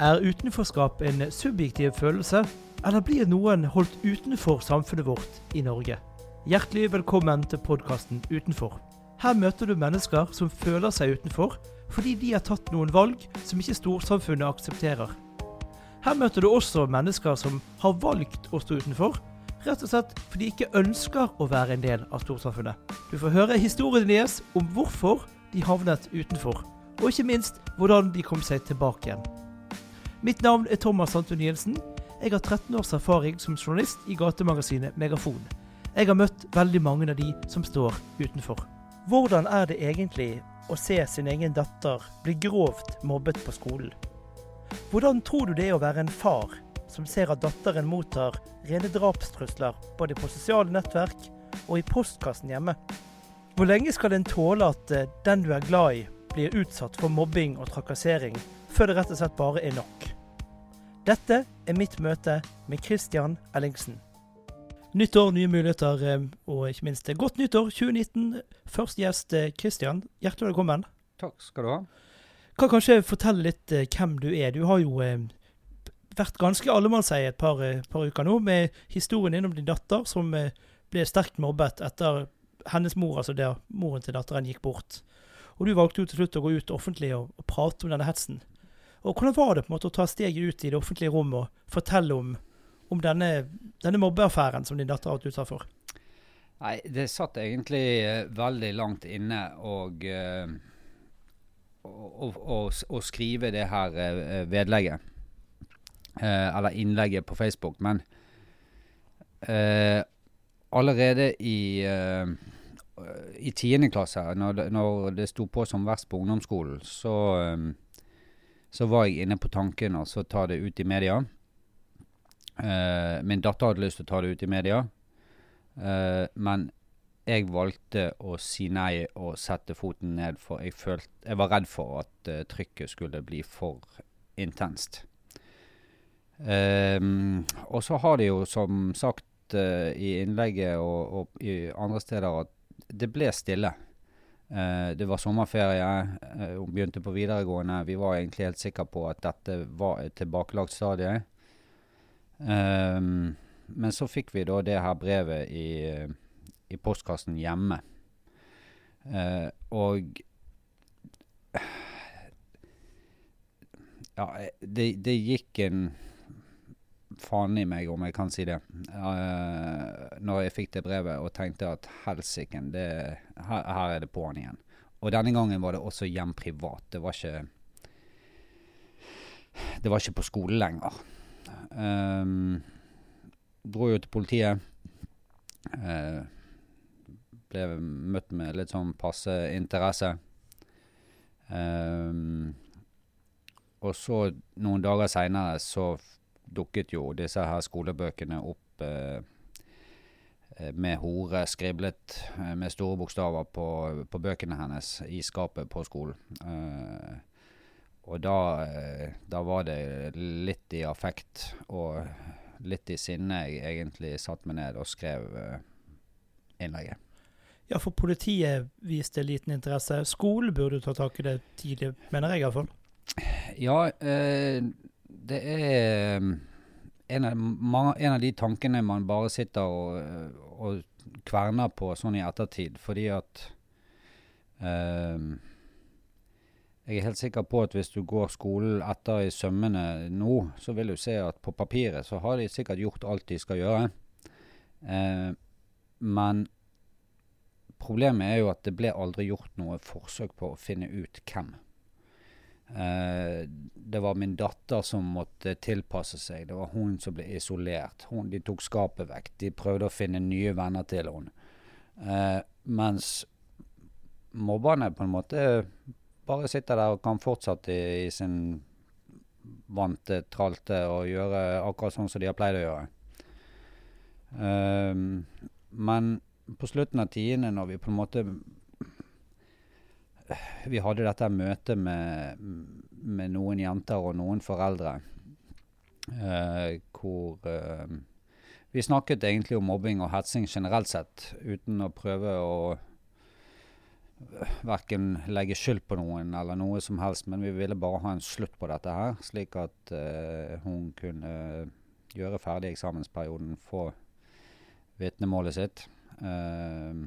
Er utenforskap en subjektiv følelse, eller blir noen holdt utenfor samfunnet vårt i Norge? Hjertelig velkommen til podkasten Utenfor. Her møter du mennesker som føler seg utenfor fordi de har tatt noen valg som ikke storsamfunnet aksepterer. Her møter du også mennesker som har valgt å stå utenfor, rett og slett fordi de ikke ønsker å være en del av storsamfunnet. Du får høre historien deres om hvorfor de havnet utenfor, og ikke minst hvordan de kom seg tilbake igjen. Mitt navn er Thomas Santun Jensen. Jeg har 13 års erfaring som journalist i gatemagasinet Megafon. Jeg har møtt veldig mange av de som står utenfor. Hvordan er det egentlig å se sin egen datter bli grovt mobbet på skolen? Hvordan tror du det er å være en far som ser at datteren mottar rene drapstrusler både på sosiale nettverk og i postkassen hjemme? Hvor lenge skal en tåle at eh, den du er glad i, blir utsatt for mobbing og trakassering før det rett og slett bare er nok. Dette er mitt møte med Christian Ellingsen. Nytt år, nye muligheter, eh, og ikke minst godt nyttår 2019. Første gjest eh, Christian, hjertelig velkommen. Takk skal du ha. Kan kanskje fortelle litt eh, hvem du er. Du har jo vært ganske allemannseie et par, par, uker nå, med historien din om din datter som ble sterkt mobbet etter hennes mor, altså der moren til datteren, gikk bort. Og du valgte jo til slutt å gå ut offentlig og, og prate om denne hetsen. Og Hvordan var det på en måte å ta steget ut i det offentlige rom og fortelle om, om denne, denne mobbeaffæren som din datter har vært utsatt for? Nei, det satt egentlig uh, veldig langt inne og uh, å skrive det her uh, vedlegget. eller innlegget på Facebook. Men allerede i i tiende klasse, når det, når det sto på som verst på ungdomsskolen, så, så var jeg inne på tanken å ta det ut i media. Uh, min datter hadde lyst til å ta det ut i media, uh, men jeg valgte å si nei og sette foten ned, for jeg, følte, jeg var redd for at uh, trykket skulle bli for intenst. Og så har de jo som sagt i innlegget og, og i andre steder at det ble stille. Uh, det var sommerferie, hun begynte på videregående. Vi var egentlig helt sikre på at dette var et tilbakelagt stadie. Um, men så fikk vi da det her brevet i, i postkassen hjemme. Uh, og Ja, det, det gikk en faen i meg, om jeg kan si det, uh, når jeg fikk det brevet og tenkte at helsike, her, her, er det på'n igjen. Og denne gangen var det også hjem privat. Det var ikke Det var ikke på skole lenger. Um, dro jo til politiet. Uh, ble møtt med litt sånn passe interesse. Um, og så, noen dager seinere, så dukket jo disse her skolebøkene opp eh, eh, med hore skriblet eh, med store bokstaver på, på, bøkene hennes i skapet på skolen. Eh, og da, eh, da, var det litt i affekt og litt i sinne jeg egentlig satte meg ned og skrev innlegget. Ja, for politiet viste liten interesse. Skolen burde ta tak i det tidlig, mener jeg iallfall. Ja, eh, det er um, en av, mange, en av, de tankene man bare sitter og, og kverner på sånn i ettertid, fordi at um, Jeg er helt sikker på at hvis du går skolen etter i sømmene nå, så vil du se at på papiret så har de sikkert gjort alt de skal gjøre. Uh, men problemet er jo at det ble aldri gjort noe forsøk på å finne ut hvem det var min datter som måtte tilpasse seg. Det var hun som ble isolert. Hun, de tok skapet vekk. De prøvde å finne nye venner til henne. Uh, mens mobberne på en måte bare sitter der og kan fortsette i, i sin vante tralte og gjøre akkurat sånn som de har pleid å gjøre. Uh, men på slutten av tiende, når vi på en måte vi hadde dette møtet med, med, noen jenter og noen foreldre uh, hvor uh, vi snakket egentlig om mobbing og hetsing generelt sett, uten å prøve å verken legge skyld på noen eller noe som helst, men vi ville bare ha en slutt på dette her, slik at uh, hun kunne gjøre ferdig eksamensperioden, få vitnemålet sitt. Uh,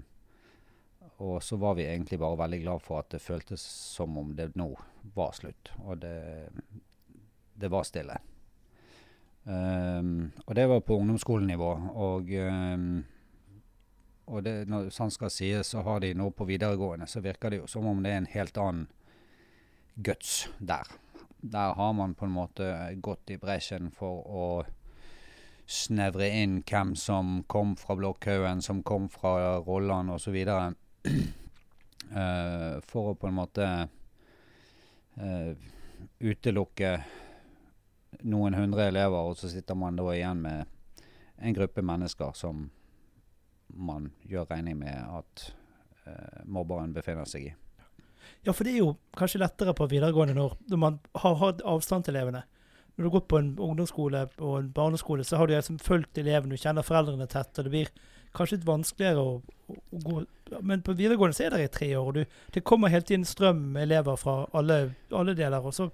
og så var vi egentlig bare veldig glad for at det føltes som om det nå var slutt. Og det, det var stille. Um, og det var på ungdomsskolenivå. Og um, og det, når sant skal sies, så har de nå på videregående, så virker det jo som om det er en helt annen guts der. Der har man på en måte gått i bresjen for å snevre inn hvem som kom fra Blokkhaugen, som kom fra Rolland osv. Uh, for å på en måte uh, utelukke noen hundre elever, og så sitter man da igjen med en gruppe mennesker som man gjør regning med at uh, mobberen befinner seg i. Ja, for det er jo kanskje lettere på videregående når, når man har hatt avstand til elevene. Når du gått på en ungdomsskole og en barneskole, så har du liksom fulgt elevene, du kjenner foreldrene tett, og det blir kanskje litt vanskeligere å, å, gå Men på videregående så er det i tre år, og du, det kommer helt inn strøm med elever fra alle, alle deler. og så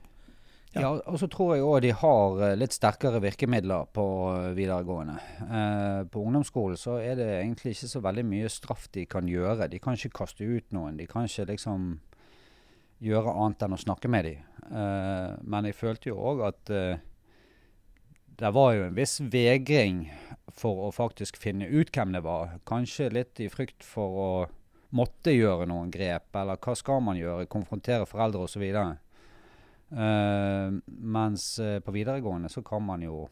ja. ja, og så tror jeg òg de har eh, litt sterkere virkemidler på eh, videregående. Eh, på ungdomsskolen så er det egentlig ikke så veldig mye straff de kan gjøre. De kan ikke kaste ut noen. De kan ikke liksom gjøre annet enn å snakke med dem. Eh, men jeg følte jo òg at eh, det var jo en viss vegring for å faktisk finne ut hvem det var. Kanskje litt i frykt for å måtte gjøre noen grep, eller hva skal man gjøre? Konfrontere foreldre osv. Uh, mens uh, på videregående så kan man jo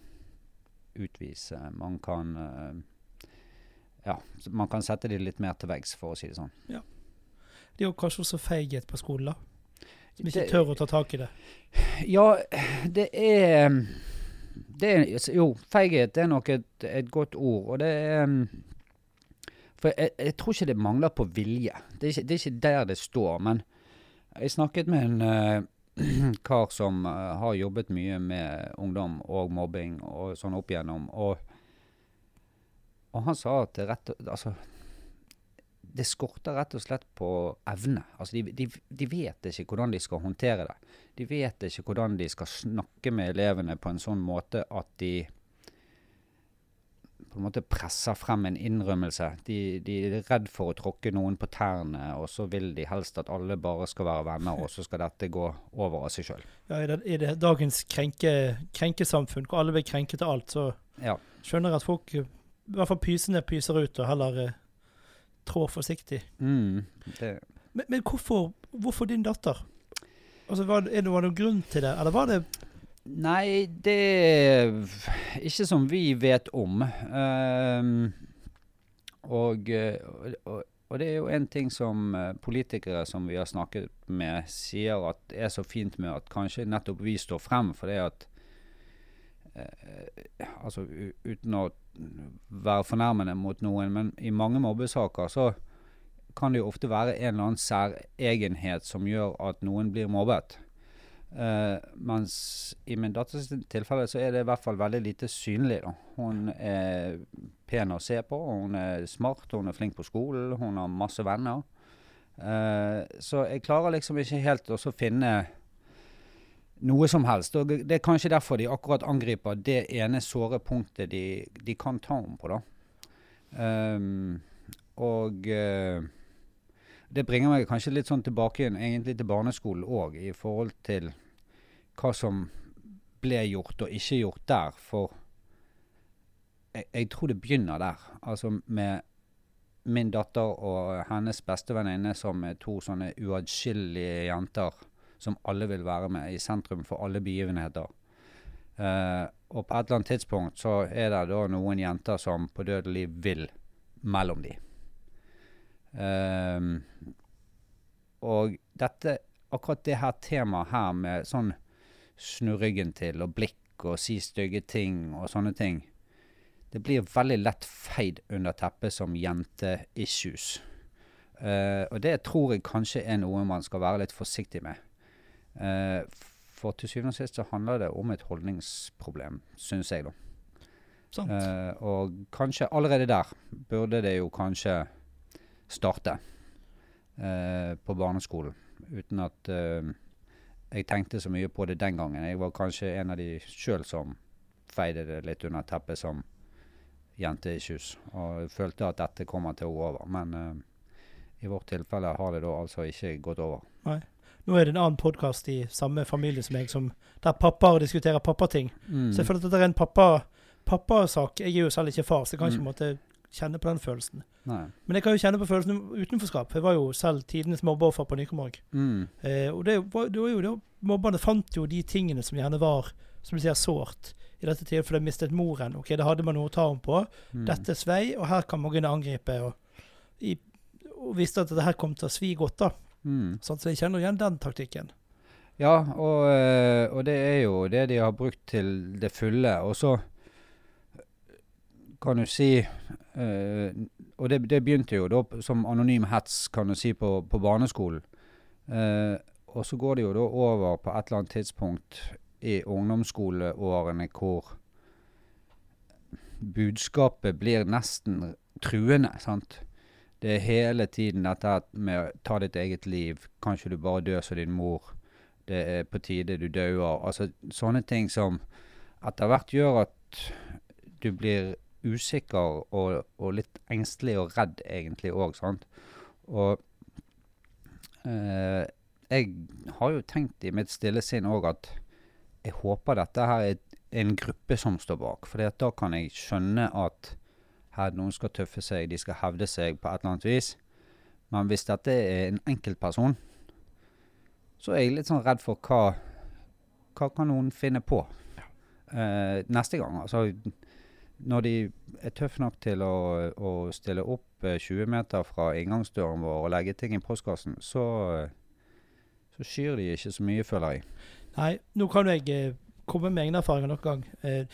utvise. Man kan uh, Ja, man kan sette de litt mer til veggs, for å si det sånn. Ja. Det er jo kanskje også feighet på skolen, da? Som ikke det, tør å ta tak i det? Ja, det er, det er Jo, feighet er nok et, et, godt ord. Og det er For jeg, jeg, tror ikke det mangler på vilje. Det er, ikke, det er ikke der det står. Men jeg snakket med en kar som uh, har jobbet mye med ungdom og mobbing og sånn opp igjennom. Og, og han sa at det rett Altså, det skorter rett og slett på evne. Altså, de, de, de, vet ikke hvordan de skal håndtere det. De vet ikke hvordan de skal snakke med elevene på en sånn måte at de på en måte presser frem en innrømmelse. De, de, er redd for å tråkke noen på tærne, og så vil de helst at alle bare skal være venner, og så skal dette gå over av seg sjøl. Ja, i, det, i det dagens krenke, krenkesamfunn, hvor alle blir krenket av alt, så ja. skjønner jeg at folk, i hvert fall pysene, pyser ut, og heller eh, trår forsiktig. Mm, men, men hvorfor, hvorfor, din datter? Altså, var, det, var det noen grunn til det, eller var det Nei, det er ikke som vi vet om. Um, og, og, og, det er jo en ting som politikere som vi har snakket med, sier at er så fint med at kanskje nettopp vi står frem for det at uh, Altså uten å være fornærmende mot noen, men i mange mobbesaker så kan det jo ofte være en eller annen særegenhet som gjør at noen blir mobbet. Uh, mens i min datters tilfelle så er det i hvert fall veldig lite synlig. Da. Hun er pen å se på, hun er smart, hun er flink på skolen, hun har masse venner. Uh, så jeg klarer liksom ikke helt å finne noe som helst. Og det er kanskje derfor de akkurat angriper det ene såre punktet de, de kan ta om på. da. Um, og uh, det bringer meg kanskje litt sånn tilbake egentlig til barneskolen òg, i forhold til hva som ble gjort og ikke gjort der. For jeg, jeg tror det begynner der. Altså med min datter og hennes bestevenninne som er to sånne uatskillelige jenter som alle vil være med i sentrum for alle begivenheter. Uh, og på et eller annet tidspunkt så er det da noen jenter som på dødelig vil mellom de. Uh, og dette, akkurat det her temaet her med sånn snu ryggen til og blikk og si stygge ting og sånne ting. Det blir veldig lett feid under teppet som jente-issues. Uh, og det tror jeg kanskje er noe man skal være litt forsiktig med. Uh, for til syvende og sist så handler det om et holdningsproblem, syns jeg, da. Uh, og kanskje allerede der burde det jo kanskje starte. eh, på barneskolen. Uten at eh, jeg tenkte så mye på det den gangen. Jeg var kanskje en av de sjøl som feide det litt under teppet som jente i kjus Og følte at dette kommer til å gå over. Men eh, i vårt tilfelle har det da altså ikke gått over. Nå er det en annen podkast i samme familie som jeg, som, der pappaer diskuterer pappating. Mm. Så jeg føler at dette er en pappa, pappasak. Jeg er jo selv ikke far, så jeg kan ikke Mm. måtte, kjenne på den følelsen. Nei. Men jeg kan jo kjenne på følelsen utenforskap. Jeg var jo selv tidenes mobbeoffer på Nykomorg. Mm. Eh, og det var, det var jo det, mobberne fant jo de tingene som gjerne var som du sier, sårt. I dette tilfellet mistet moren. Ok, Da hadde man noe å ta henne på. Mm. Dette svei, og her kan man å angripe. Og, i, og visste at dette her kom til å svi godt, da. Mm. Sånn, så jeg kjenner igjen den taktikken. Ja, og, eh, og det er jo det de har brukt til det fulle. Og så kan du si uh, Og det, det begynte jo da som anonym hets, kan du si, på, på barneskolen. Uh, og så går det jo da over på et eller annet tidspunkt i ungdomsskoleårene hvor budskapet blir nesten truende. sant? Det er hele tiden dette med å ta ditt eget liv. Kanskje du bare dør som din mor? Det er på tide du dauer. Altså sånne ting som etter hvert gjør at du blir usikker og, og litt engstelig og redd egentlig òg. Og eh, jeg har jo tenkt i mitt stille sinn òg at jeg håper dette her er en gruppe som står bak. For da kan jeg skjønne at her noen skal tøffe seg, de skal hevde seg på et eller annet vis. Men hvis dette er en enkeltperson, så er jeg litt sånn redd for hva Hva kan noen finne på eh, neste gang? Altså, når de er tøffe nok til å, å stille opp eh, 20 meter fra inngangsdøren vår og legge ting i postkassen, så, eh, så skyr de ikke så mye, føler jeg. Nei, nå kan jo jeg eh, komme med egne erfaringer nok gang. Uh,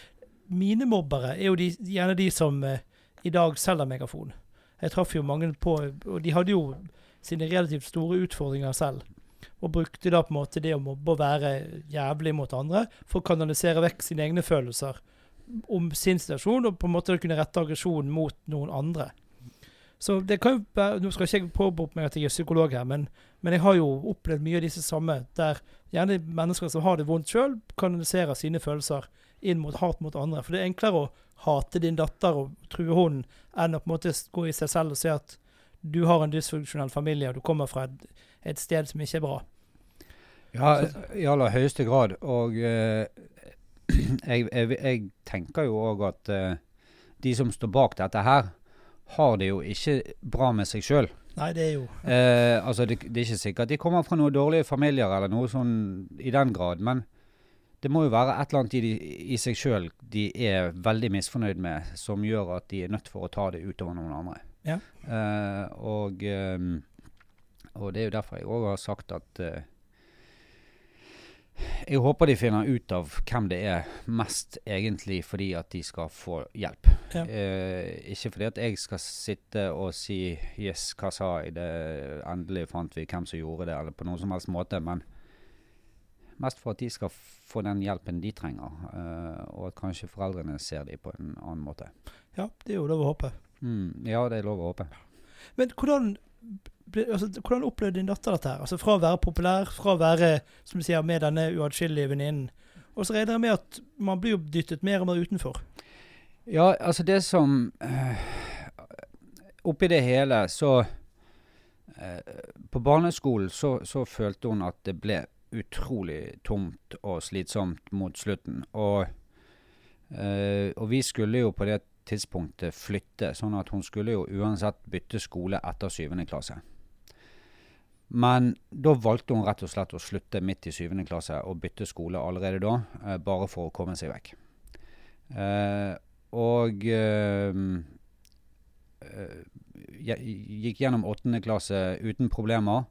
mine mobbere er jo de, gjerne de som eh, i dag selger megafon. Jeg traff jo mange på Og de hadde jo sine relativt store utfordringer selv. Og brukte da på en måte det å mobbe og være jævlig mot andre for å kanalisere vekk sine egne følelser om sin situasjon, og på en måte kunne rette aggresjonen mot noen andre. Så det kan jo være, Nå skal ikke jeg påberope meg at jeg er psykolog her, men, men jeg har jo opplevd mye av disse samme, der gjerne mennesker som har det vondt sjøl, kanaliserer sine følelser inn mot hat mot andre. For det er enklere å hate din datter og true hunden enn å på en måte gå i seg selv og si at du har en dysfunksjonell familie og du kommer fra et, et sted som ikke er bra. Ja, i aller høyeste grad. Og eh, jeg, jeg, jeg tenker jo òg at eh, de som står bak dette her, har det jo ikke bra med seg sjøl. Nei, det er jo Eh, altså det, det er ikke sikkert de kommer fra noen dårlige familier eller noe sånn i den grad, men det må jo være et eller annet i, de, i seg sjøl de er veldig misfornøyd med, som gjør at de er nødt for å ta det utover noen andre. Ja. Uh, og, um, og det er jo derfor jeg òg har sagt at uh, jeg håper de finner ut av hvem det er mest egentlig fordi at de skal få hjelp. Ja. Eh, ikke fordi at jeg skal sitte og si 'yes, hva sa jeg', det endelig fant vi hvem som gjorde det, eller på noen som helst måte. Men mest for at de skal få den hjelpen de trenger, uh, og at kanskje foreldrene ser dem på en annen måte. Ja, det er jo lov å håpe. Mm, ja, det er lov å håpe. Men hvordan, altså, hvordan opplevde din datter dette her? Altså Fra å være populær, fra å være som du sier, med denne uatskillelige venninnen. Og så regner jeg med at man blir jo dyttet mer og mer utenfor. Ja, altså det som uh, Oppi det hele så eh, På barneskolen så, så følte hun at det ble utrolig tomt og slitsomt mot slutten. Og, eh, og vi skulle jo på det tidspunktet flytte, sånn at hun skulle jo uansett bytte skole etter syvende klasse. Men da valgte hun rett og slett å slutte midt i syvende klasse og bytte skole allerede da, eh, bare for å komme seg vekk. Eh, og jeg gikk gjennom åttende klasse uten problemer.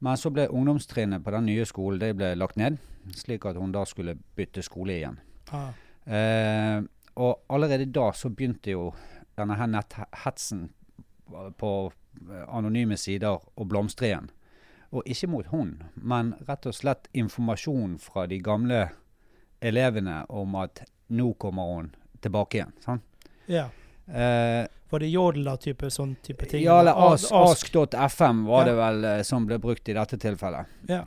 Men så ble ungdomstrinnet på den nye skolen det ble lagt ned, slik at hun da skulle bytte skole igjen. Ah. Eh, og allerede da så begynte jo denne her netthetsen på eh, anonyme sider å blomstre igjen. Og ikke mot hun, men rett og slett informasjon fra de gamle elevene om at nå kommer hun tilbake igjen. Sant? Ja. Eh, Var det Jodla-type sånn type ting? ja, eller ask.fm ask- var det vel eh, som ble brukt i dette tilfellet. Ja.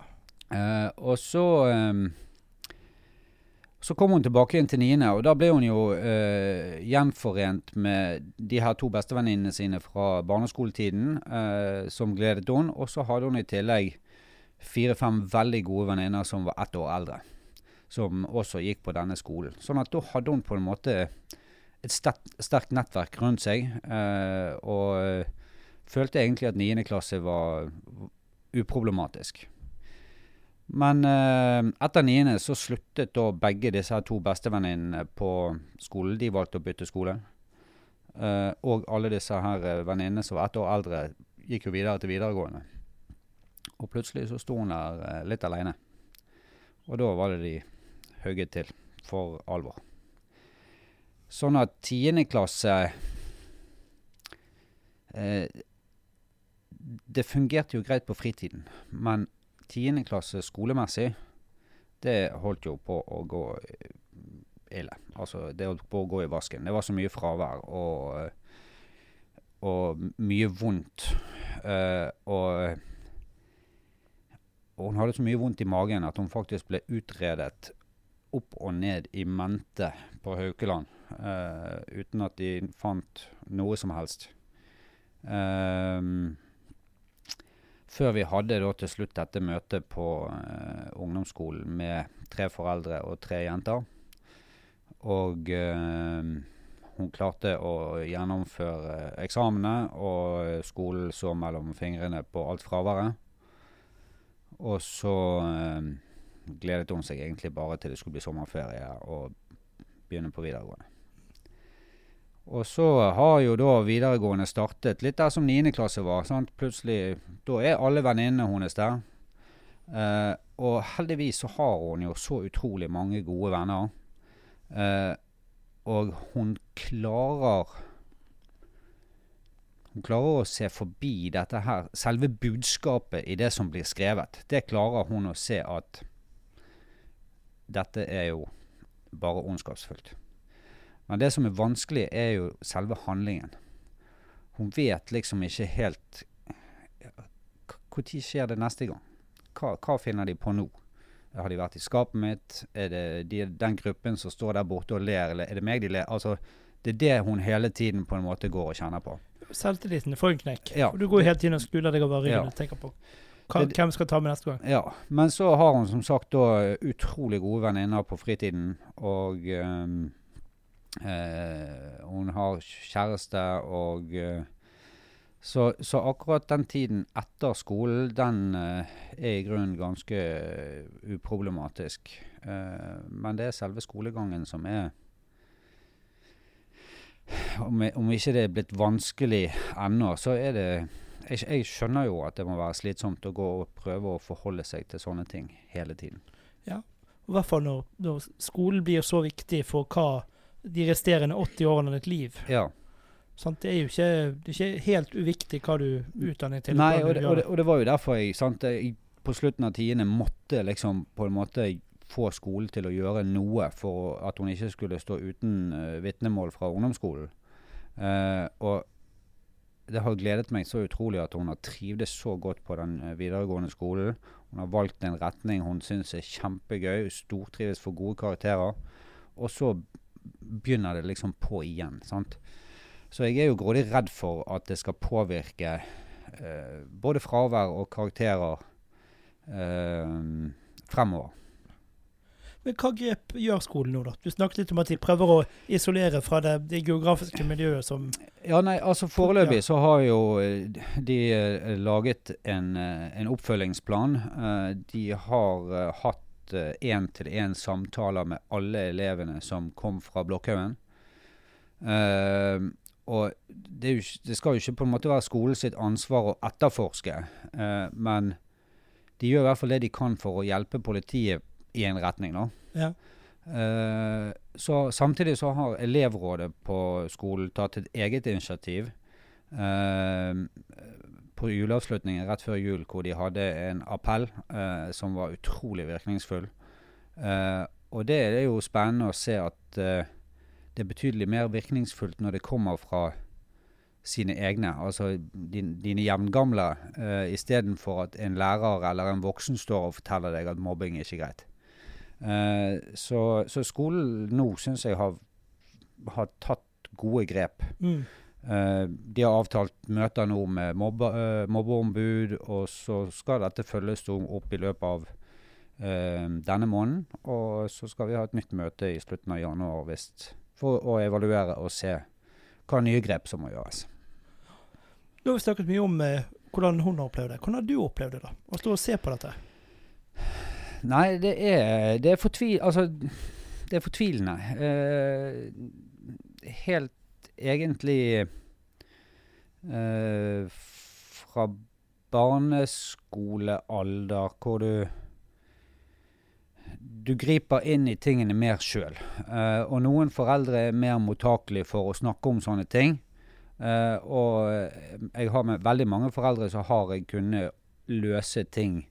Uh, og så um, Så kom hun tilbake igjen til niende, og da ble hun jo uh, gjenforent med de her to bestevenninnene sine fra barneskoletiden, uh, som gledet hun. Og så hadde hun i tillegg fire-fem veldig gode venninner som var ett år eldre. Som også gikk på denne skolen. Sånn at da hadde hun på en måte et sterkt, nettverk rundt seg. eh, og eh, følte egentlig at niende klasse var uproblematisk. Men eh, etter niende så sluttet da begge disse to bestevenninnene på skolen. De valgte å bytte skole. Og alle disse her venninnene som var ett år eldre, gikk jo videre til videregående. Og plutselig så sto hun der litt aleine. Og da var det de hugget til for alvor. Sånn at tiende klasse eh, Det fungerte jo greit på fritiden, men tiende klasse skolemessig, det holdt jo på å gå eh, ille. Altså, det holdt på å gå i vasken. Det var så mye fravær og, og mye vondt. Eh, og, og hun hadde så mye vondt i magen at hun faktisk ble utredet opp og ned i mente på Haukeland. Eh, uten at de fant noe som helst. Um, før vi hadde da til slutt dette møtet på uh, ungdomsskolen med tre foreldre og tre jenter. Og uh, hun klarte å gjennomføre eksamene, og skolen så mellom fingrene på alt fraværet. Og så uh, gledet hun seg egentlig bare til det skulle bli sommerferie og begynne på videregående. Og så har jo da videregående startet litt der som 9. klasse var. sant? Plutselig, Da er alle venninnene hennes der. Eh, og heldigvis så har hun jo så utrolig mange gode venner. Eh, og hun klarer Hun klarer å se forbi dette her. Selve budskapet i det som blir skrevet. Det klarer hun å se at dette er jo bare ondskapsfullt. Men det som er vanskelig, er jo selve handlingen. Hun vet liksom ikke helt Når skjer det neste gang? Hva, hva finner de på nå? Har de vært i skapet mitt? Er det de, den gruppen som står der borte og ler, eller er det meg de ler? Altså, det er det hun hele tiden på en måte går og kjenner på. Selvtilliten får en knekk. Ja. Du går jo hele tiden og skuler deg over ryggen Ja. og tenker på hvem skal ta med neste gang. Ja, men så har hun som sagt da utrolig gode venninner på fritiden, og ehm, eh, hun har kjæreste, og eh, så, så akkurat den tiden etter skolen, den eh, er i grunnen ganske eh, uproblematisk. Eh, men det er selve skolegangen som er om, om ikke det er blitt vanskelig ennå, så er det jeg, jeg skjønner jo at det må være slitsomt å gå og prøve å forholde seg til sånne ting hele tiden. I hvert fall når, når skolen blir så viktig for hva de resterende 80 årene av ditt liv. Ja. Sant? Det er jo ikke, det er ikke helt uviktig hva du utdanner til. Nei, og det, og, det, og det var jo derfor jeg, sant, jeg på slutten av tiende måtte liksom på en måte få skolen til å gjøre noe for at hun ikke skulle stå uten uh, vitnemål fra ungdomsskolen. Uh, og det har gledet meg så utrolig at hun har trivdes så godt på den eh, videregående skolen. Hun har valgt en retning hun syns er kjempegøy, stortrives for gode karakterer. Og så begynner det liksom på igjen. sant? Så jeg er jo grådig redd for at det skal påvirke eh, både fravær og karakterer eh, fremover. Men hva grep gjør skolen nå, da? Du snakket litt om at de prøver å isolere fra det, det geografiske miljøet som Ja, nei, altså Foreløpig så har jo eh, de eh, laget en, eh, en oppfølgingsplan. De har eh, hatt én-til-én samtaler med alle elevene som kom fra Blokkhaugen. Uh, og det, jo, det skal jo ikke på en måte være skolen sitt ansvar å etterforske, uh, men de gjør i hvert fall det de kan for å hjelpe politiet i en retning. da. Ja. Uh, så Samtidig så har elevrådet på skolen tatt et eget initiativ eh, på juleavslutningen rett før jul, hvor de hadde en appell eh, som var utrolig virkningsfull. Eh, og det er jo spennende å se at eh, det er betydelig mer virkningsfullt når det kommer fra sine egne, altså din, dine jevngamle, eh, istedenfor at en lærer eller en voksen står og forteller deg at mobbing er ikke greit. Uh, så, så, skolen nå syns jeg har, har, tatt gode grep. Mm. Uh, de har avtalt møter nå med mobbe, uh, mobbeombud, og så skal dette følges opp i løpet av uh, denne måneden. Og så skal vi ha et nytt møte i slutten av januar visst, for å evaluere og se hva nye grep som må gjøres. Nå har vi snakket mye om hvordan hun har opplevd det. Hvordan har du opplevd det? da? Å stå og se på dette? Nei, det er, det er, fortvil, altså, det er fortvilende. helt egentlig eh, fra barneskolealder hvor du du griper inn i tingene mer sjøl. Uh, og noen foreldre er mer mottakelige for å snakke om sånne ting. Uh, og jeg har med veldig mange foreldre så har jeg kunnet løse ting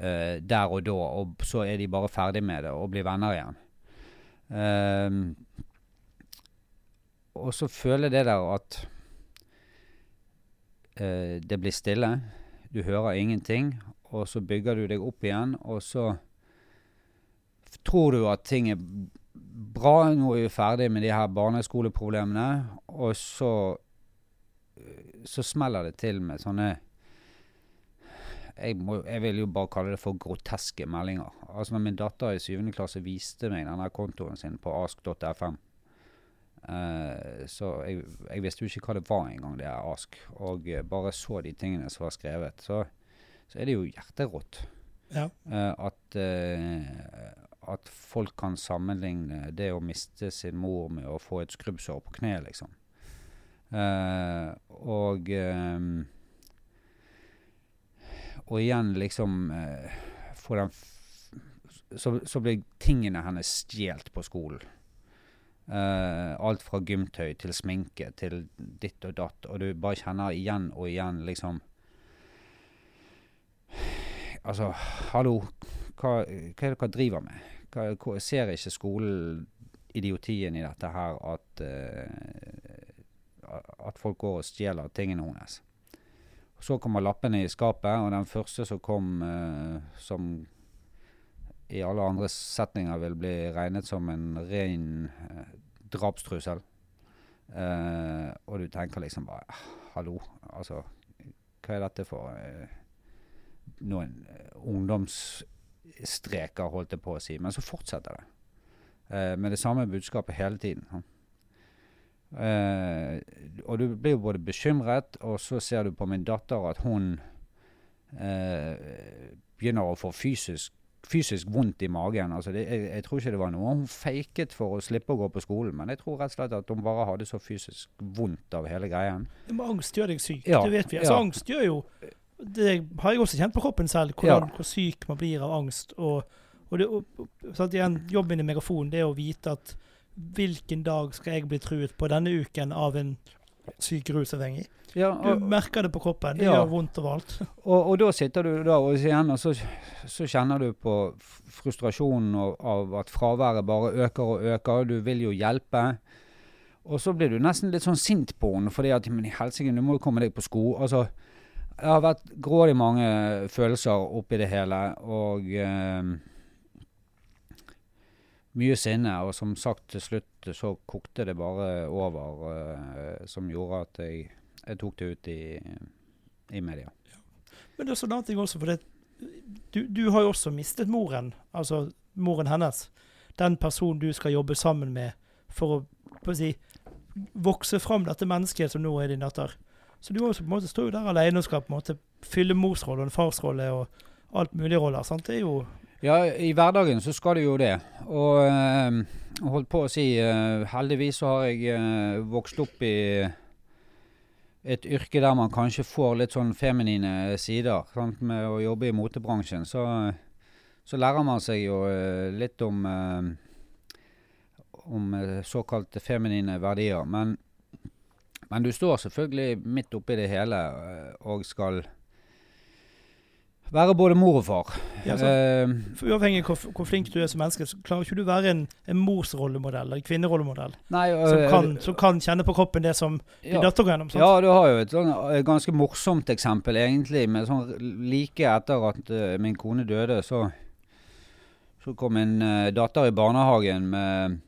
uh, der og da, og så er de bare ferdig med det og blir venner igjen. Og så føler jeg det der at eh, det blir stille. Du hører ingenting. Og så bygger du deg opp igjen, og så tror du at ting er bra. Nå er vi ferdig med de her barneskoleproblemene. Og så, så smeller det til med sånne jeg, må, jeg, vil jo bare kalle det for groteske meldinger. Altså når min datter i syvende klasse viste meg denne kontoen sin på ask.fm, Uh, så jeg, jeg, visste jo ikke hva det var engang, det er Ask. Og uh, bare så de tingene som var skrevet. Så, så er det jo hjerterått ja. uh, at, at folk kan sammenligne det å miste sin mor med å få et skrubbsår på kneet, liksom. og Og igjen, liksom få den så, så blir tingene hennes stjålet på skolen. Uh, alt fra gymtøy til sminke til ditt og datt, og du bare kjenner igjen og igjen liksom Altså, hallo, hva, hva er det dere driver med? Hva, hva, ser ikke skolen idiotien i dette her at, uh, at folk går og stjeler tingene hennes? Så kommer lappene i skapet, og den første som kom uh, som i alle andre setninger vil bli regnet som en ren eh, drapstrussel. Eh, og du tenker liksom bare Hallo, altså Hva er dette for eh, noen eh, ungdomsstreker, holdt jeg på å si. Men så fortsetter det. Eh, med det samme budskapet hele tiden. Uh, og du blir jo både bekymret, og så ser du på min datter at hun begynner å få fysisk fysisk vondt i magen. Altså det, jeg, jeg, tror ikke det var noe hun faket for å slippe å gå på skolen, men jeg tror rett og slett at hun bare hadde så fysisk vondt av hele greien. Men angst gjør deg syk, ja, det vet vi. Altså, ja. Angst gjør jo Det har jeg også kjent på kroppen selv, hvordan, ja. hvor syk man blir av angst. Og, og, det, og, og igjen, jobben i Megafon det er å vite at hvilken dag skal jeg bli truet på denne uken av en syk rusavhengig? Ja, og, du merker det på kroppen. Det ja. gjør vondt overalt. Og, og da sitter du da og igjen, og så, så kjenner du på frustrasjonen av, av, at fraværet bare øker og øker. Du vil jo hjelpe. Og så blir du nesten litt sånn sint på henne fordi at Men i helsike, du må jo komme deg på sko. Altså, det har vært grådig mange følelser oppi det hele, og eh, mye sinne. Og som sagt, til slutt så kokte det bare over, uh, som gjorde at jeg jeg tok det ut i, i media. Ja. Men det er sånn en annen ting også, for det, du, du, har jo også mistet moren, altså moren hennes. Den personen du skal jobbe sammen med for å, å si, vokse fram dette mennesket som nå er din datter. Så du også, på en måte, står jo der alene og skal på en måte fylle morsrolle og en farsrolle og alt mulig roller. sant? Det er jo ja, i hverdagen så skal du jo det. Og øh, holdt på å si øh, Heldigvis så har jeg øh, vokst opp i et yrke der man kanskje får litt sånn feminine sider. Sant? Med å jobbe i motebransjen, så, så lærer man seg jo litt om, om såkalte feminine verdier. Men, men, du står selvfølgelig midt oppi det hele og skal Være både mor og far. Ja, så, Eh, for Uavhengig av hvor, hvor flink du er som menneske, så klarer ikke du være en, en morsrollemodell eller en kvinnerollemodell nei, som eh, kan, som kan kjenne på kroppen det som din ja. datter går gjennom. sant? Ja, du har jo et sånn eh, ganske morsomt eksempel, egentlig. Med sånn like etter at uh, min kone døde, så, så kom min uh, datter i barnehagen med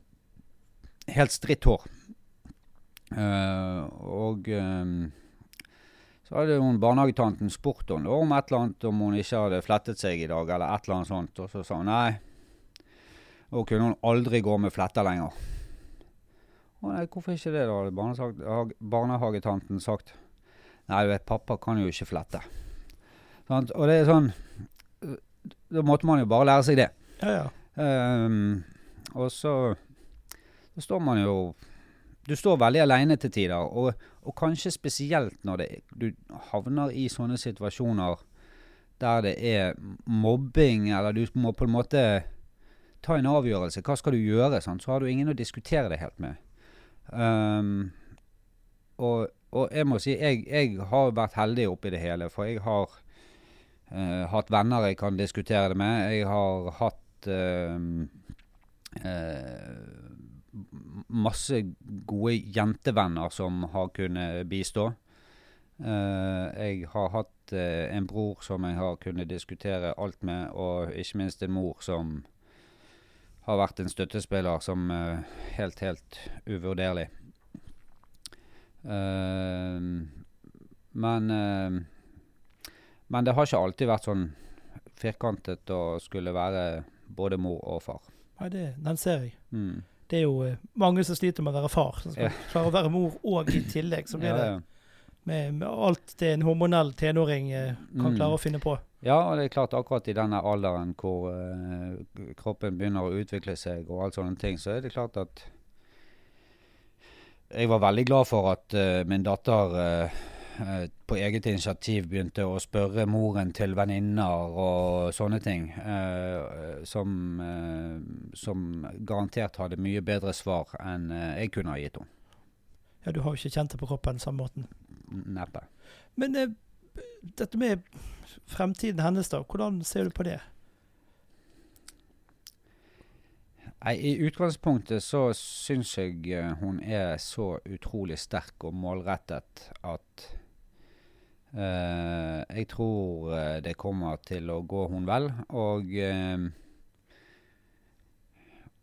helt stritt hår. Uh, og eh, så hadde hun barnehagetanten spurt henne om et eller annet om hun ikke hadde flettet seg i dag, eller et eller annet sånt. Og så sa hun nei. Og kunne hun aldri gå med fletter lenger. Å nei, hvorfor ikke det, da? hadde barnehagetanten sagt. Nei, du vet, pappa kan jo ikke flette. Sånn, Og det er sånn Da måtte man jo bare lære seg det. Ja, ja. Um, og så, så står man jo Du står veldig alene til tider, og, og kanskje spesielt når det, du havner i sånne situasjoner der det er mobbing, eller du må på en måte ta en avgjørelse. Hva skal du gjøre? Sant? Så har du ingen å diskutere det helt med. Um, og, og jeg må si, jeg, jeg har vært heldig oppi det hele, for jeg har uh, hatt venner jeg kan diskutere det med. Jeg har hatt uh, eh, masse gode jentevenner som har kunnet bistå. Uh, jeg har hatt uh, en bror som jeg har kunnet diskutere alt med, og ikke minst en mor som har vært en støttespiller som uh, helt, helt uvurderlig. Men Men det har ikke alltid vært sånn firkantet å skulle være både mor og far. Nei, det, den ser jeg. Mm. Det er jo eh, mange som sliter med å være far, som skal klare å være mor og i tillegg. Så blir det ja. med, med alt det en hormonell tenåring eh, kan Mm. klare å finne på. Ja, og det er klart akkurat i denne alderen hvor uh, kroppen begynner å utvikle seg og alt sånne ting, så er det klart at jeg var veldig glad for at uh, min datter eh, på eget initiativ begynte å spørre moren til venninner og sånne ting, eh, som, eh, som garantert hadde mye bedre svar enn eh, jeg kunne ha gitt henne. Ja, du har jo ikke kjent det på kroppen samme måten. Neppe. Men eh, dette med fremtiden hennes, da. Hvordan ser du på det? Nei, I utgangspunktet så syns jeg eh, hun er så utrolig sterk og målrettet at eh, jeg tror eh, det kommer til å gå hun vel. Og, eh,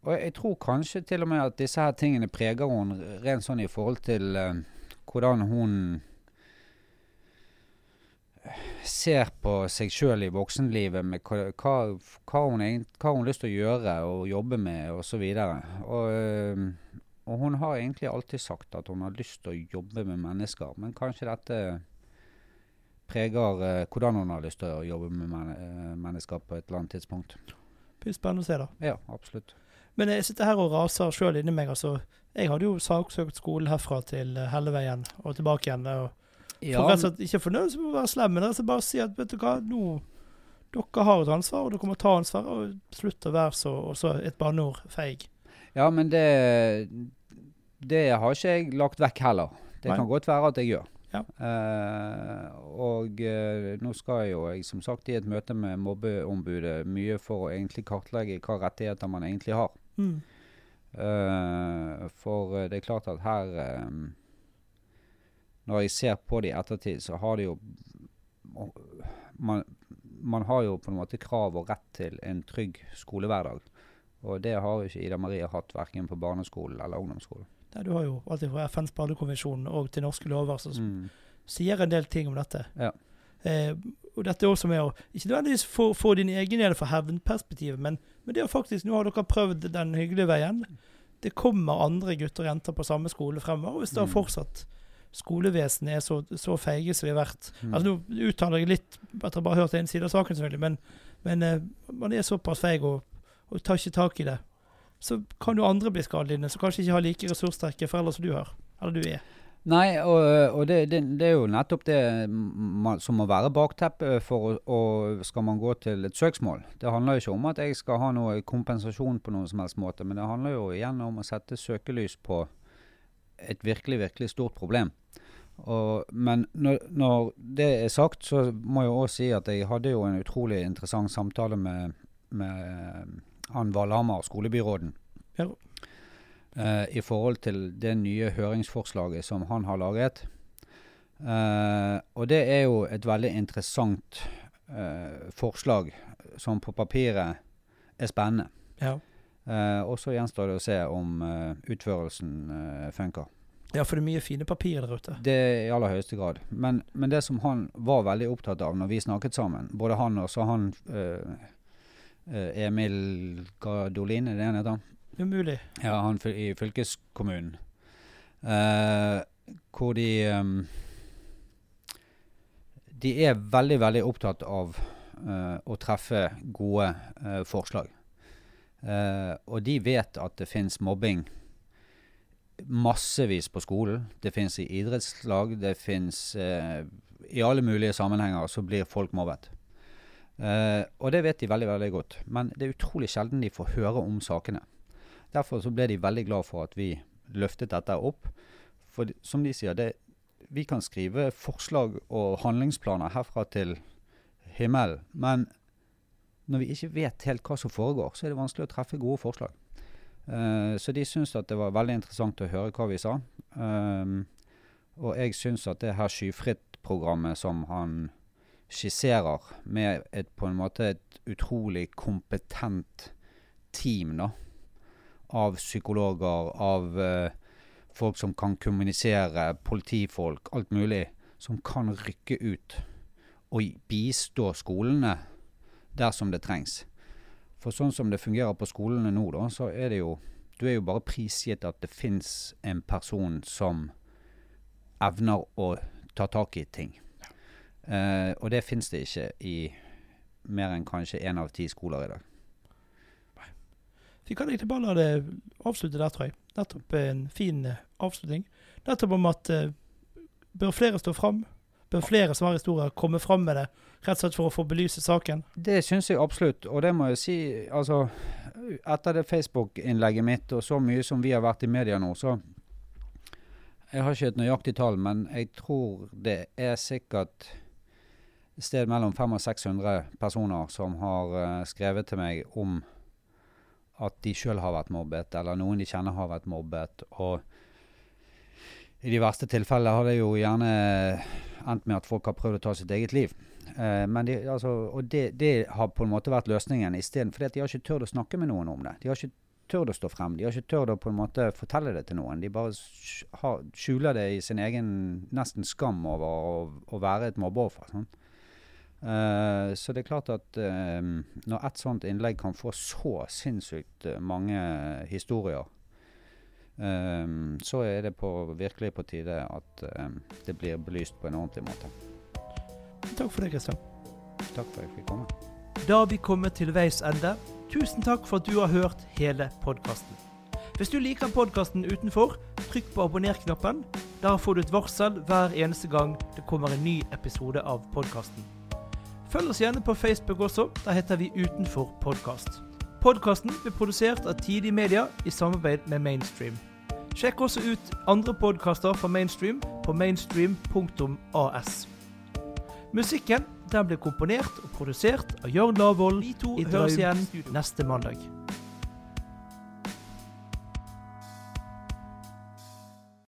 og jeg tror kanskje til og med at disse her tingene preger hun rent sånn i forhold til eh, hvordan hun ser på seg sjøl i voksenlivet med hva, hva, hva hun har lyst til å gjøre og jobbe med osv. Og, og, og hun har egentlig alltid sagt at hun har lyst til å jobbe med mennesker, men kanskje dette preger eh, hvordan hun har lyst til å jobbe med men eh, mennesker på et eller annet tidspunkt. Det blir spennende å se, da. Ja, absolutt. Men jeg sitter her og raser sjøl inni meg. altså. Jeg hadde jo saksøkt skolen herfra til eh, Helleveien og tilbake igjen. og For rett og ikke fornøyd med å være slem, men og bare si at vet du hva, nå dere har et ansvar, og dere må ta ansvar. og Slutt å være så og så et banneord feig. Ja, men det, det har ikke jeg lagt vekk heller. Det Nei. kan godt være at jeg gjør. Ja. Eh, og eh, nå skal jeg jo jeg som sagt i et møte med mobbeombudet mye for å egentlig kartlegge hva rettigheter man egentlig har. Mm. Eh, for det er klart at her eh, Når jeg ser på det i ettertid, så har det jo man, man har jo på en måte krav og rett til en trygg skolehverdag. Og det har jo ikke Ida Marie hatt verken på barneskolen eller ungdomsskolen. Ja, du har jo alt fra FNs barnekonvensjon og til norske lover som Mm. sier en del ting om dette. Ja. Eh, og dette er også med å Ikke nødvendigvis få, din egen del fra hevnperspektivet, men, men det å faktisk Nå har dere prøvd den hyggelige veien. Det kommer andre gutter og jenter på samme skole fremover. Hvis da Mm. fortsatt skolevesenet er så, så feige som vi har vært Mm. Altså Nå uttaler jeg litt etter å ha bare hørt en side av saken, selvfølgelig, men, men eh, man er såpass feig og, og tar ikke tak i det. Så kan jo andre bli skadelidende, som kanskje ikke har like ressurssterke foreldre som du har. Eller du er. Nei, og, og det, det, det er jo nettopp det man, som må være bakteppet for å, skal man gå til et søksmål. Det handler jo ikke om at jeg skal ha noe kompensasjon på noen som helst måte, men det handler jo igjen om å sette søkelys på et virkelig, virkelig stort problem. Og, men når, når det er sagt, så må jeg òg si at jeg hadde jo en utrolig interessant samtale med, med han Valhammer, skolebyråden. Ja. uh, I forhold til det nye høringsforslaget som han har laget. Uh, og det er jo et veldig interessant uh, forslag som på papiret er spennende. Ja. Og så gjenstår det å se om utførelsen funker. ja, for det er mye fine papirer der ute. Det i aller høyeste grad. Men, men det som han var veldig opptatt av når vi snakket sammen, både han og så han eh, Emil Gardolin, er det han heter? Umulig. Ja, han i fylkeskommunen. Uh, hvor de um, De er veldig, veldig opptatt av uh, å treffe gode uh, forslag. Eh, og de vet at det fins mobbing massevis på skolen. Det fins i idrettslag, det fins eh, I alle mulige sammenhenger så blir folk mobbet. Eh, og det vet de veldig, veldig godt. Men det er utrolig sjelden de får høre om sakene. Derfor så ble de veldig glad for at vi løftet dette opp. For som de sier, det, vi kan skrive forslag og handlingsplaner herfra til himmelen. Men når vi ikke vet helt hva som foregår, så er det vanskelig å treffe gode forslag. Uh, så de syntes at det var veldig interessant å høre hva vi sa. Um, og jeg syns at det her Skyfritt-programmet som han skisserer, med et, på en måte et utrolig kompetent team da, av psykologer, av eh, folk som kan kommunisere, politifolk, alt mulig, som kan rykke ut og bistå skolene dersom det trengs. For sånn som det fungerer på skolene nå, da, så er det jo Du er jo bare prisgitt at det fins en person som evner å ta tak i ting. Eh, og det fins det ikke i mer enn kanskje én av ti skoler i dag. Nei. Vi kan egentlig bare la det avslutte der, tror jeg. Nettopp en fin eh, avslutning. Nettopp om at eh, bør flere stå fram? Bør flere som har historier, komme fram med det? Rett og slett for å få belyse saken? Det syns jeg absolutt, og det må jeg si altså Etter det Facebook-innlegget mitt og så mye som vi har vært i media nå, så Jeg har ikke et nøyaktig tall, men jeg tror det er sikkert sted mellom 500 og 600 personer som har eh, skrevet til meg om at de sjøl har vært mobbet, eller noen de kjenner har vært mobbet. Og i de verste tilfellene har det jo gjerne endt med at folk har prøvd å ta sitt eget liv. Eh, men de, altså, og det, det har på en måte vært løsningen isteden. For de har ikke turt å snakke med noen om det. De har ikke turt å stå frem. De har ikke turt å på en måte fortelle det til noen. De bare sk- skjuler det i sin egen nesten skam over å, å være et mobbeoffer. Sånn. Eh, så det er klart at uh, når et sånt innlegg kan få så sinnssykt eh, mange historier, eh, så er det på, virkelig på tide at det blir belyst på en ordentlig måte. Takk for det, Kristian. Takk for at jeg fikk komme. Da har vi kommet til veis ende. Tusen takk for at du har hørt hele podkasten. Hvis du liker podkasten utenfor, trykk på abonner-knappen. Der får du et varsel hver eneste gang det kommer en ny episode av podkasten. Følg oss gjerne på Facebook også. Der heter vi Utenfor podkast. Podkasten blir produsert av Tidig Media i samarbeid med Mainstream. Sjekk også ut andre podkaster fra Mainstream på mainstream.as. Musikken den ble komponert og produsert av Jørn Lavoll. Vi to høres igjen neste mandag.